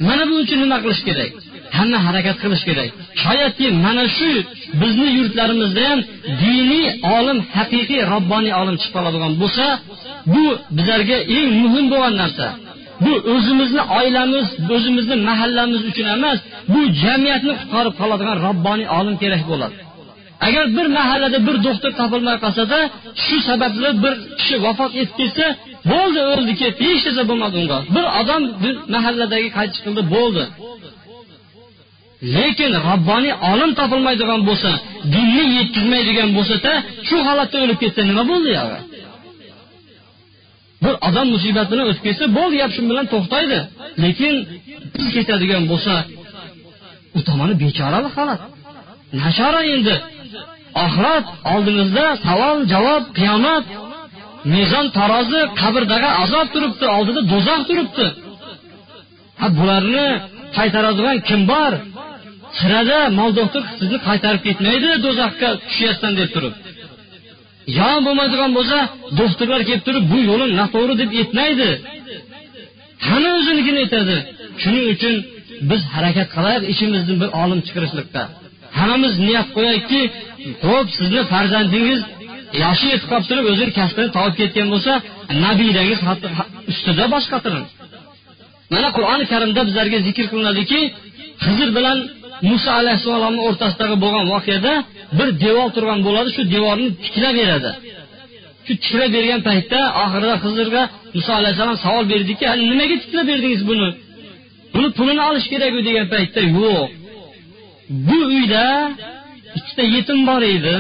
Mana bu uchun nima qilish kerak? Hamma harakat qilish kerak. Shoyatki mana shu bizni yurtlarimizda ham diniy olim haqiqiy robboniy olim chiqib qoladigan bo'lsa bu bizlarga eng muhim bo'lgan narsa. Bu o'zimizni oilamiz o'zimizni mahallamiz uchun emas bu jamiyatni qutqarib qoladigan robboniy olim kerak bo'ladi. Agar bir mahallada bir doktor topilmay qolsada shu sababli bir kishi vafot etib ketsa bo'ldi o'ldi ketdi hech narsa bo'lmadi unga. Bir odam bir mahalladagi qaytish qildi bo'ldi. Lekin robboniy olim topilmaydigan bo'lsa dinni yetkazmaydigan bo'lsada shu holatda o'lib ketsa nima bo'ldi yog'i bir odam musibatini o'tib ketsa bo'ldi gap shu bilan to'xtaydi. Lekin ketadigan bo'lsa u tomoni bechoralik holat. Nachora endi. Oxirat oldimizda savol javob qiyomat. Mezon tarozi qabrdagi azob turibdi oldida do'zax turibdi. Ha bularni qaytaradigan kim bor? Sirada mol sizni qaytarib ketmaydi do'zaxga tushyapsan deb turib. Yo bo'lmaydigan bo'lsa do'xtirlar kelib turib bu yo'lim noto'g'ri deb aytmaydi. Tani o'zinikini aytadi. Shuning uchun biz harakat qilaylik ichimizdan bir olim chiqarishlikda. Hammamiz niyat qo'yaylikki ho'p sizni farzandingiz yoshi yetib qolib turib o'zini kasbini topib ketgan bo'lsa nabiydangiz ustida bosh qotiring mana qur'oni karimda bizlarga zikr qilinadiki hizr bilan muso alayhissalomni o'rtasidagi bo'lgan voqeada bir devor turgan bo'ladi shu devorni tiklab beradi shu tiklab bergan paytda oxirida hizrga muso alayhissalom savol berdiki nimaga tiklab berdingiz buni? Buni pulini olish kerakku degan paytda yo'q. Bu uyda ikkita yetim bor edi.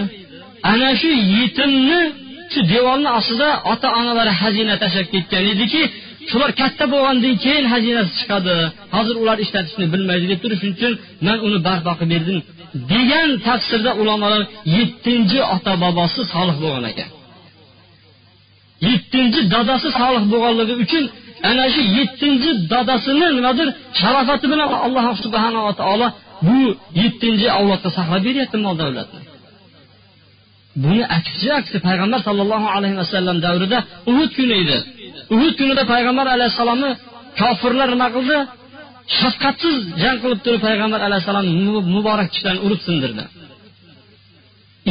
Ana shu yetimni shu devorni ostida ota onalari xazina tashlab ketgan ediki shular katta bo'lgandan keyin xazinasi chiqadi. Hozir ular ishlatishni bilmaydi deb turib shuning uchun man uni barpo qilib berdim degan tafsirda ulamolar yettinchi ota bobosi solih bo'lgan ekan. Yettinchi dadasi solih bo'lganligi uchun ana shu yettinchi dadasini nimadir sharofati bilan alloh subhanava taolo bu yettinchi avlodga saqlab beryapti mol davlatni. Buni aksi aksi payg'ambar sollallohu alayhi vasallam davrida uhud kuni edi. Uhud kunida payg'ambar alayhissalomni kofirlar nima qildi? Shafqatsiz jang qilib turib payg'ambar alayhissalomni muborak tishlarini urib sindirdi.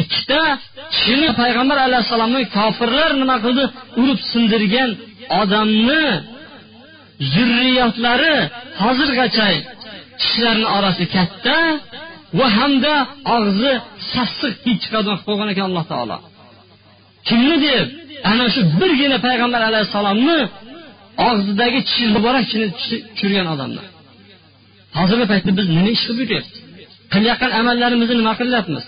Ikkita kishini payg'ambar alayhissalomni kofirlar nima qildi? Urib sindirgan odamni zurriyotlari hozirgacha kishilarni orasi katta va hamda og'zi sassiq hid chiqadigan qilib qo'ygan ekan alloh taolo. Kimni deb ana shu birgina payg'ambar alayhissalomni og'zidagi tishi muborakchini tushirgan odamlar. Hozirgi paytda biz nima ish qilib yuryapmiz? Qilayotgan amallarimizni nima qilyapmiz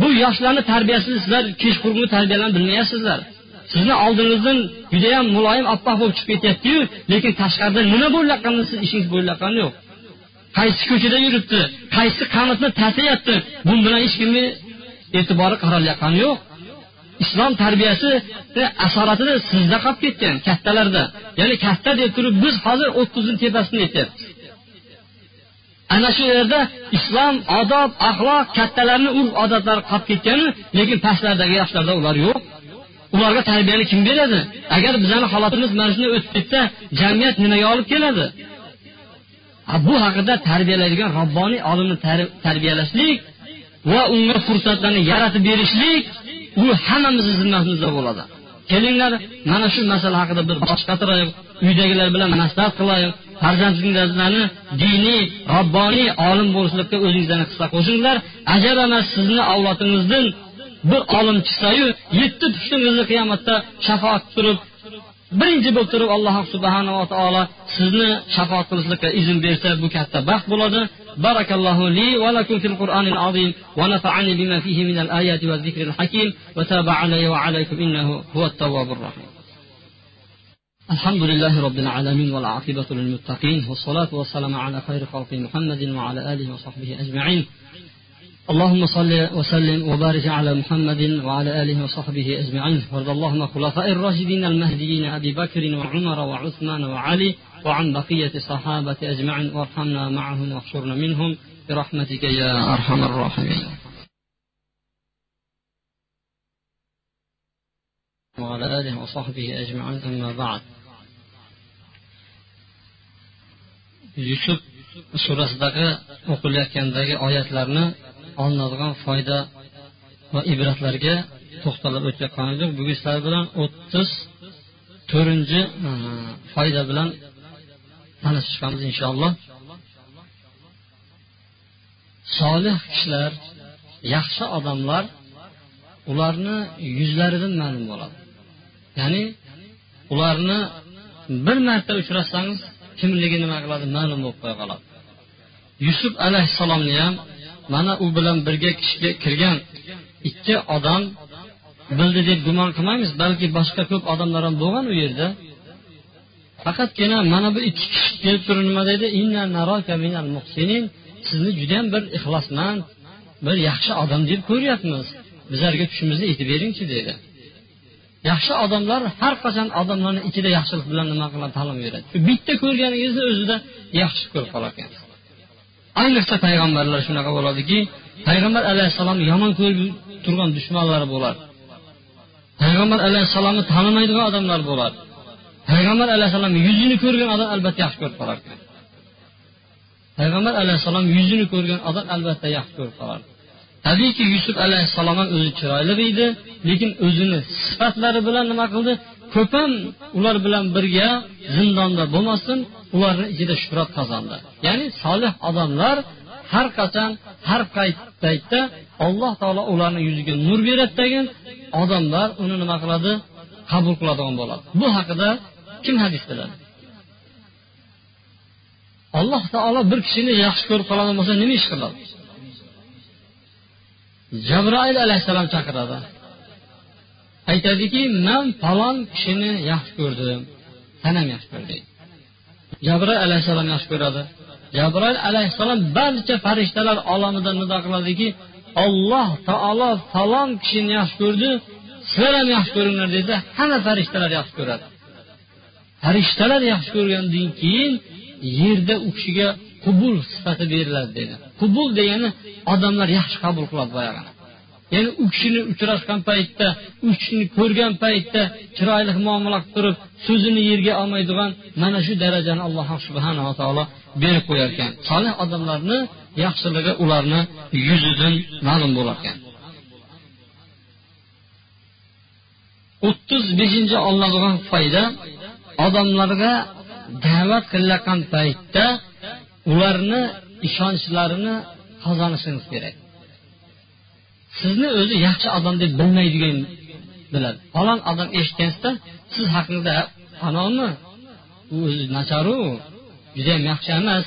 bu yoshlarni tarbiyasini sizlar kechqurungi tarbiyalarni bilmayapsizlar sizni oldingizdan judayam muloyim oppoq bo'lib chiqib ketyaptiyu lekin tashqarida nima bo'layotganini siz ishingiz bo'layotgani yo'q. Qaysi ko'chada yuribdi qaysi qamitni tatiyapti bu bilan hech kimni e'tibori qaralayotgani yo'q. Islom tarbiyasi e, asoratini sizda qolib ketgan kattalarda. Ya'ni katta deb turib biz hozir o'ttizni tepasini aytyapmiz. Ana shu yerda islom odob axloq kattalarni urf odatlari qolib ketgani lekin pastlardagi yoshlarda ular yo'q. Ularga tarbiyani kim beradi? Agar bizani holatimiz mana shunday o'tib ketsa jamiyat nimaga olib keladi? Bu haqida tarbiyalaydigan robboniy olimni tarbiyalashlik va unga fursatlarni yaratib berishlik bu hammamizni zimmasimizda bo'ladi. Kelinglar mana shu masala haqida bir bosh qotiraylik uydagilar bilan maslahat qilaylik farzandinglarni diniy robboniy olim bo'lishlikka o'zingizlarni hissa qo'shinglar. Ajab emas sizni avlodingizdan bir olim chiqsayu yetti pushtingizni qiyomatda shafoat turib birinchi bo'lib turib alloh subhanava taolo sizni shafoat qilishlikka izn bersa bu katta baxt bo'ladi. بارك الله لي ولكم في القرآن العظيم ونفعني بما فيه من الآيات والذكر الحكيم وتاب علي وعليكم إنه هو التواب الرحيم. الحمد لله رب العالمين والعاقبة للمتقين والصلاة والسلام على خير خلق محمد وعلى آله وصحبه أجمعين. اللهم صل وسلم وبارك على محمد وعلى آله وصحبه أجمعين. وارض اللهم خلفاء الراشدين المهديين أبي بكر وعمر وعثمان وعلي وعن بقية الصحابة أجمعين. وارحمنا معهم واحشرنا منهم. برحمتك يا أرحم الراحمين. وعلى آله وصحبه أجمعين. أما بعد. Yusuf surasidagi o'qilayotgandagi oyatlarni olinadigan foyda va ibratlarga to'xtalib o'tayotgan edik bugun sizlar bilan o'ttiz to'rtinchi e, foyda bilan tanishishamiz inshaalloh. Solih kishilar yaxshi odamlar ularni yuzlaridan ma'lum bo'ladi. Ya'ni ularni bir marta uchratsangiz kimligi nima qiladi? Ma'lum bo'lib qo'ya qoladi. Yusuf alayhissalomni ham mana u bilan birga kishiga kirgan ikki odam bildi deb gumon qilmaymiz balki boshqa ko'p odamlar ham bo'lgan u yerda. Faqatgina mana bu ikki kishi kelib turib nima deydi? Sizni judayam bir ixlosmand bir yaxshi odam deb ko'ryapmiz. Bizlarga tushimizni aytib beringchi dedi yaxshi odamlar har qachon odamlarni ichida yaxshilik bilan nima qiladi ta'lim beradi. Bitta ko'rganingizni o'zida yaxshi ko'rib qolar ekansiz ayniqsa payg'ambarlar shunaqa bo'ladiki payg'ambar alayhissalom yomon ko'rib turgan dushmanlari bo'lar. Payg'ambar alayhissalomni tanimaydigan odamlar bo'lar. Payg'ambar alayhissalom yuzini ko'rgan odam albatta yaxshi ko'rib qolar. Payg'ambar alayhissalom yuzini ko'rgan odam albatta yaxshi ko'rib qolar. Tabiiyki yusuf alayhissalom ham o'zi chiroyli edi lekin o'zini sifatlari bilan nima qildi? Ko'pam ular bilan birga zindonda bo'lmasin ularni ichida shuhrat qozondi ya'ni solih odamlar har qachon har paytda alloh taolo ularni yuziga nur beradi degan odamlar uni nima qiladi? Qabul qiladigan bo'ladi. Bu haqida kim hadis biladi? Alloh taolo bir kishini yaxshi ko'rib qoladigan bo'lsa nima ish qiladi? Jabroil alayhissalom chaqiradi. Aytadiki man falon kishini yaxshi ko'rdim san ham yaxshi ko'r deydi jabroil alayhissalom yaxshi ko'radi. Jabroil alayhissalom barcha farishtalar olamidan nido qiladiki olloh taolo falon kishini yaxshi ko'rdi sizlar ham yaxshi ko'ringlar desa hamma farishtalar yaxshi ko'radi. Farishtalar yaxshi ko'rgandan keyin yerda u kishiga qubul sifati beriladi dedi. Qubul degani odamlar yaxshi qabul qiladi boyagini. Ya'ni u kishini uchrashgan paytda u kishini ko'rgan paytda chiroyli muomala qilib turib so'zini yerga olmaydigan mana shu darajani alloh subhanava taolo berib qo'yar ekan solih odamlarni yaxshiligi ularni yuzidan ma'lum bo'lar ekan o'ttiz beshinchi olinadigan foyda odamlarga da'vat qilayotgan paytda ularni ishonchlarini qozonishingiz kerak. Sizni o'zi yaxshi odam deb bilmaydigan biladi falon odam eshitgansizda siz haqingizda falonmi u o'zi nacharu judayam yaxshi emas.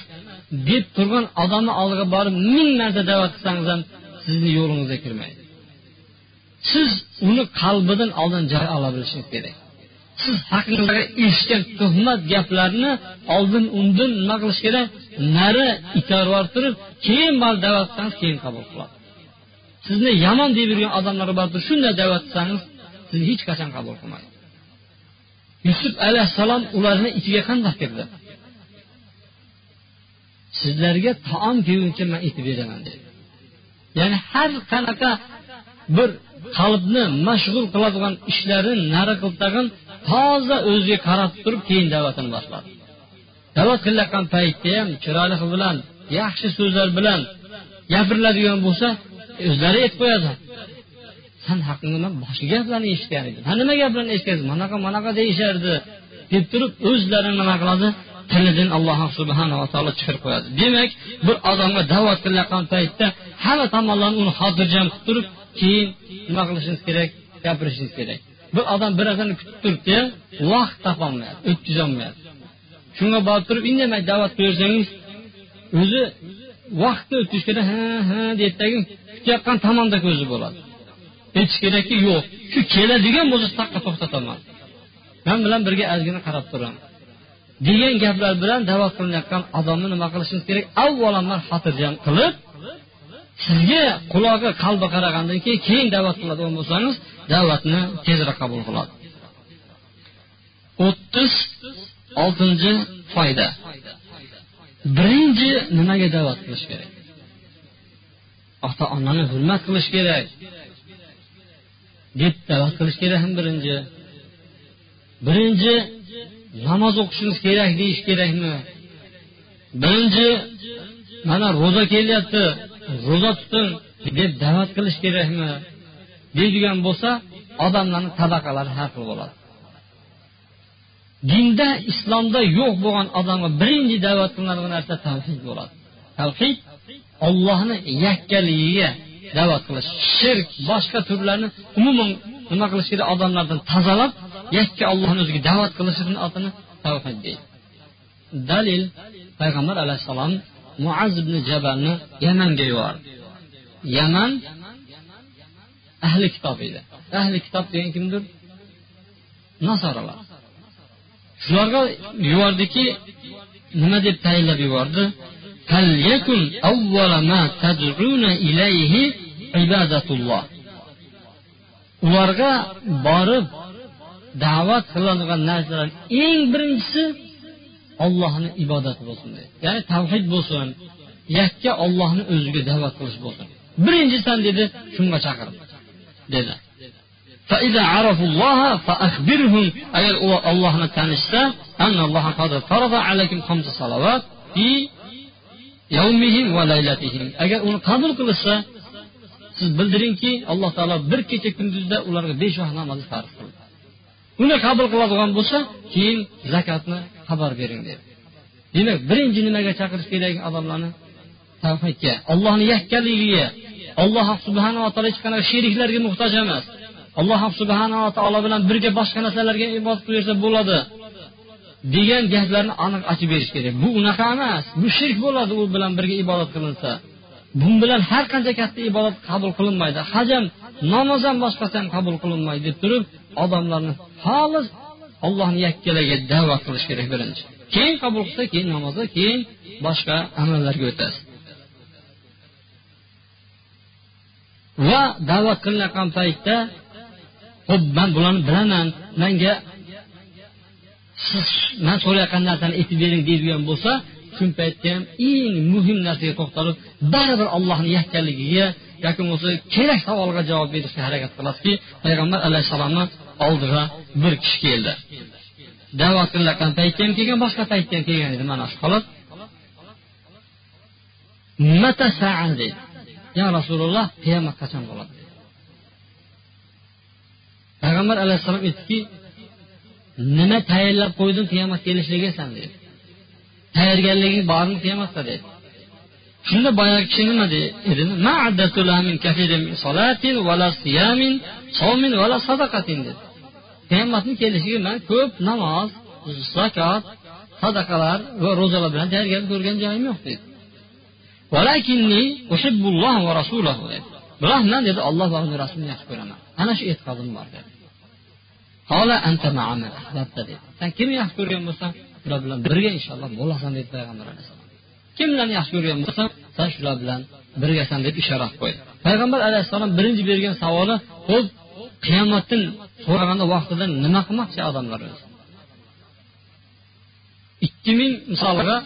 Deb turgan odamni oldiga borib ming marta da'vat qilsangiz ham sizni yo'lingizga kirmaydi. Siz uni qalbidan oldin joy ola bilishingiz kerak. Siz haqingizda eshitgan tuhmat gaplarni oldin undan nima qilish kerak? Nari itarib turib keyin borib da'vat qilsangiz keyin qabul qiladi. Sizni yomon deb yurgan odamlar bordir shunday da'vat qilsangiz sizni hech qachon qabul qilmaydi. Yusuf alayhissalom ularni ichiga qanday kirdi? Sizlarga taom kelguncha man aytib beraman dedi. Ya'ni har qanaqa bir qalbni mashg'ul qiladigan ishlarini nari qilib tag'in toza o'ziga qarab turib keyin da'vatini boshladi. Da'vat qilayotgan paytda ham chiroyli bilan yaxshi so'zlar bilan gapiriladigan bo'lsa o'zlari aytib qo'yadi. San haqingda man boshqa gaplarni eshitgan edim. Ha nima gaplarni eshitgansiz manaqa manaqa deyishardi deb turib o'zlari nima qiladi? Tilidan alloh subhanava taolo chiqarib qo'yadi. Demak bir odamga da'vat qilayotgan paytda hamma tomonlarni uni xotirjam qilib turib keyin nima qilishingiz kerak? Gapirishingiz kerak. Bir odam bir narsani kutib turibdi vaqt topolmayapti o'tkazolmayapti shunga borib turib indamay da'vat bersangiz o'zi vaqtni o'tkazish kerak ha ha deydidagi kutayotgan tomonda ko'zi bo'ladi. Aytish kerakki yo'q. Shu keladigan bo'lsa taqqa to'xtataman. Man bilan birga ozgina qarab turaman. Degan gaplar bilan davo qilinayotgan odamni nima qilishimiz kerak? Avvalambor xotirjam qilib sizga qulog'i qalbi qaragandan keyin keyin da'vat qiladigan bo'lsangiz da'vatni tezroq qabul qiladi. O'ttiz oltinchi foyda. Birinchi nimaga da'vat qilish kerak? Ota onani hurmat qilish kerak. Deb da'vat qilish kerak ham birinchi. Birinchi namoz o'qishingiz kerak deyish kerakmi? Birinchi mana ro'za kelyapti ro'za tutin deb da'vat qilish kerakmi? Deydigan bo'lsa odamlarni tabaqalari har xil bo'ladi. Dinda islomda yo'q bo'lgan odamga birinchi da'vat qilinadigan narsa tavhid bo'ladi. Tavhid ollohni yakkaligiga da'vat qilish. Shirk boshqa turlarni umuman nima qilish kerak? Odamlardan tozalab yakka ollohni o'ziga da'vat qilishni otini tavhid deydi. Dalil payg'ambar alayhissalom muaz ibn jabalni yamanga yubordi. Yaman ahli kitob edi. Ahli kitob degan kimdir? Nasoralar. Shularga yubordiki nima deb tayinlab yubordi? Ularga borib da'vat qiladigan narsalar eng birinchisi ollohni ibodati bo'lsin dedi ya'ni tavhid bo'lsin yakka ollohni o'ziga da'vat qilish bo'lsin. Birinchi san dedi shunga chaqir dedi. Agar u ollohni tanishsa agar uni qabul qilishsa siz bildiringki alloh taolo bir kecha kunduzda ularga besh vaqt namozni farz qildi uni qabul qiladigan bo'lsa keyin zakotni xabar bering dedi demak birinchi nimaga chaqirish kerak odamlarni? Tavhidga allohni yakkaligiga alloh subhanava taolo hech qanaqa sheriklarga muhtoj emas. Alloh subhanava taolo bilan birga boshqa narsalarga ibodat qilaversa bo'ladi degan gaplarni aniq ochib berish kerak. Bu unaqa emas bu shirk bo'ladi u bilan birga ibodat qilinsa. Bu bilan har qancha katta ibodat qabul qilinmaydi. Hajam namoz ham boshqasi ham qabul qilinmaydi deb turib odamlarni xolis ollohni yakkalaga da'vat qilish kerak birinchi. Keyin qabul qilsa keyin namozga keyin boshqa amallarga o'tasiz. Va da'vat qilinayotgan paytda ho'p man bularni bilaman manga siz man so'rayotgan narsani aytib bering deydigan bo'lsa shu paytda ham eng muhim narsaga to'xtalib baribir ollohni yakkanligiga yoki bo'lmasa kerak savolga javob berishga harakat qilasizki payg'ambar alayhissalomni oldiga bir kishi keldi. Da'vat qilayotgan paytda ham kelgan boshqa paytda ham kelgan edi mana shu holat. Dedi yo rasululloh qiyomat qachon bo'ladi? Payg'ambar alayhissalom aytdiki nima tayyorlab qo'yding qiyomat kelishligiga san dedi. Tayyorgarliging bormi qiyomatda dedi. Shunda boyagi kishi nima dedi. Qiyomatni kelishiga man ko'p namoz zakot sadaqalar va ro'zalar bilan tayyorgarlik ko'rgan joyim yo'q dedi. Biroq man dedi olloh va uni rasulini yaxshi ko'raman. Ana shu e'tiqodim bor dedi. Dedi. San kimni yaxshi ko'rgan bo'lsang ular bilan birga inshaalloh bo'lasan dedi payg'ambar alayhissalom kimlarni yaxshi ko'rgan bo'lsang san shular bilan birgasan deb ishora qilib qo'ydi payg'ambar alayhissalom birinchi bergan savoli xo'p qiyomatdan so'raganda vaqtida nima qilmoqchi odamlar o'zi? Ikki ming misolga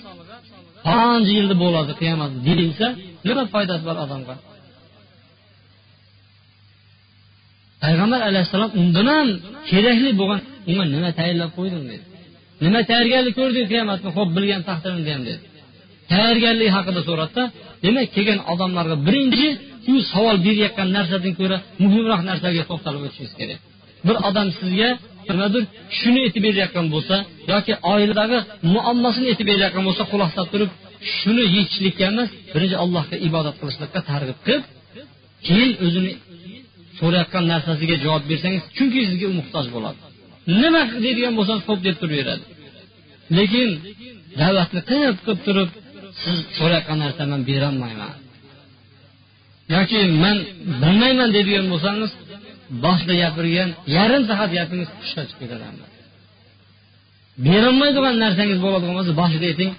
falonchi yilda bo'ladi qiyomat? deyilsa nima foydasi bor odamga? Payg'ambar alayhissalom undan ham kerakli bo'lgan umuman nima tayyorlab qo'yding dedi. Nima tayyorgarlik ko'rding qiyomatni ho'p bilgan taqdirimda ham dedi. Tayyorgarlik haqida so'radida demak kelgan odamlarga birinchi shu savol berayotgan narsadan ko'ra muhimroq narsaga to'xtalib o'tishingiz kerak. Bir odam sizga nimadir shuni aytib berayotgan bo'lsa yoki oiladagi muammosini aytib berayotgan bo'lsa quloqlab turib shuni yechishlikka emas birinchi allohga ibodat qilishlikka targ'ib qilib keyin o'zini so'rayotgan narsasiga javob bersangiz chunki sizga muhtoj bo'ladi. Nima deydigan bo'lsangiz ho'p deb turaveradi. Lekin da'vatni qilib qilib turib siz so'rayotgan narsa man berolmayman. Yoki man bilmayman deydigan bo'lsangiz boshida gapirgan yarim soat gapingiz qushga chiqib ketadi berolmaydigan narsangiz bo'ladigan bo'lsa boshida ayting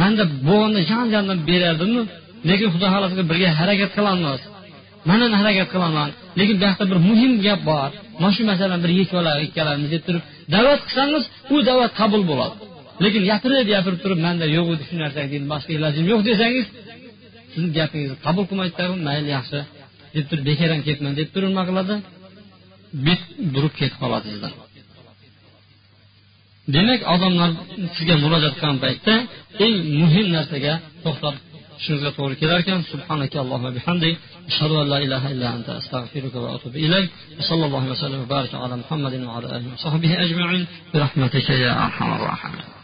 manda bo'lganda jon jondan berardimmi? Lekin xudo xohlasa birga harakat qilamiz mana ham harakat qilaman? Lekin bu yoqda bir muhim gap bor. Mana shu masalani bir yechib olaylik ikkalamiz deb turib da'vat qilsangiz u da'vat qabul bo'ladi. Lekin gapirib gapirib turib manda yo'q edi shu narsa deydi boshqa ilojim yo'q desangiz sizni gapingizni qabul qilmaydi mayli yaxshi deb turib bekor ham ketman deb turib nima qiladi? Bet burib ketib qoladi sizdan. Demak odamlar sizga murojaat qilgan paytda eng muhim narsaga to'xtab tushunishga to'g'ri kelar ekan subhanaka allohumma bihamdik. Ashhadu an la ilaha illa anta astag'firuka va atubu ilayk sallallohu vasallam va baraka ala muhammadin va ala alihi va sahbihi ajma'in bi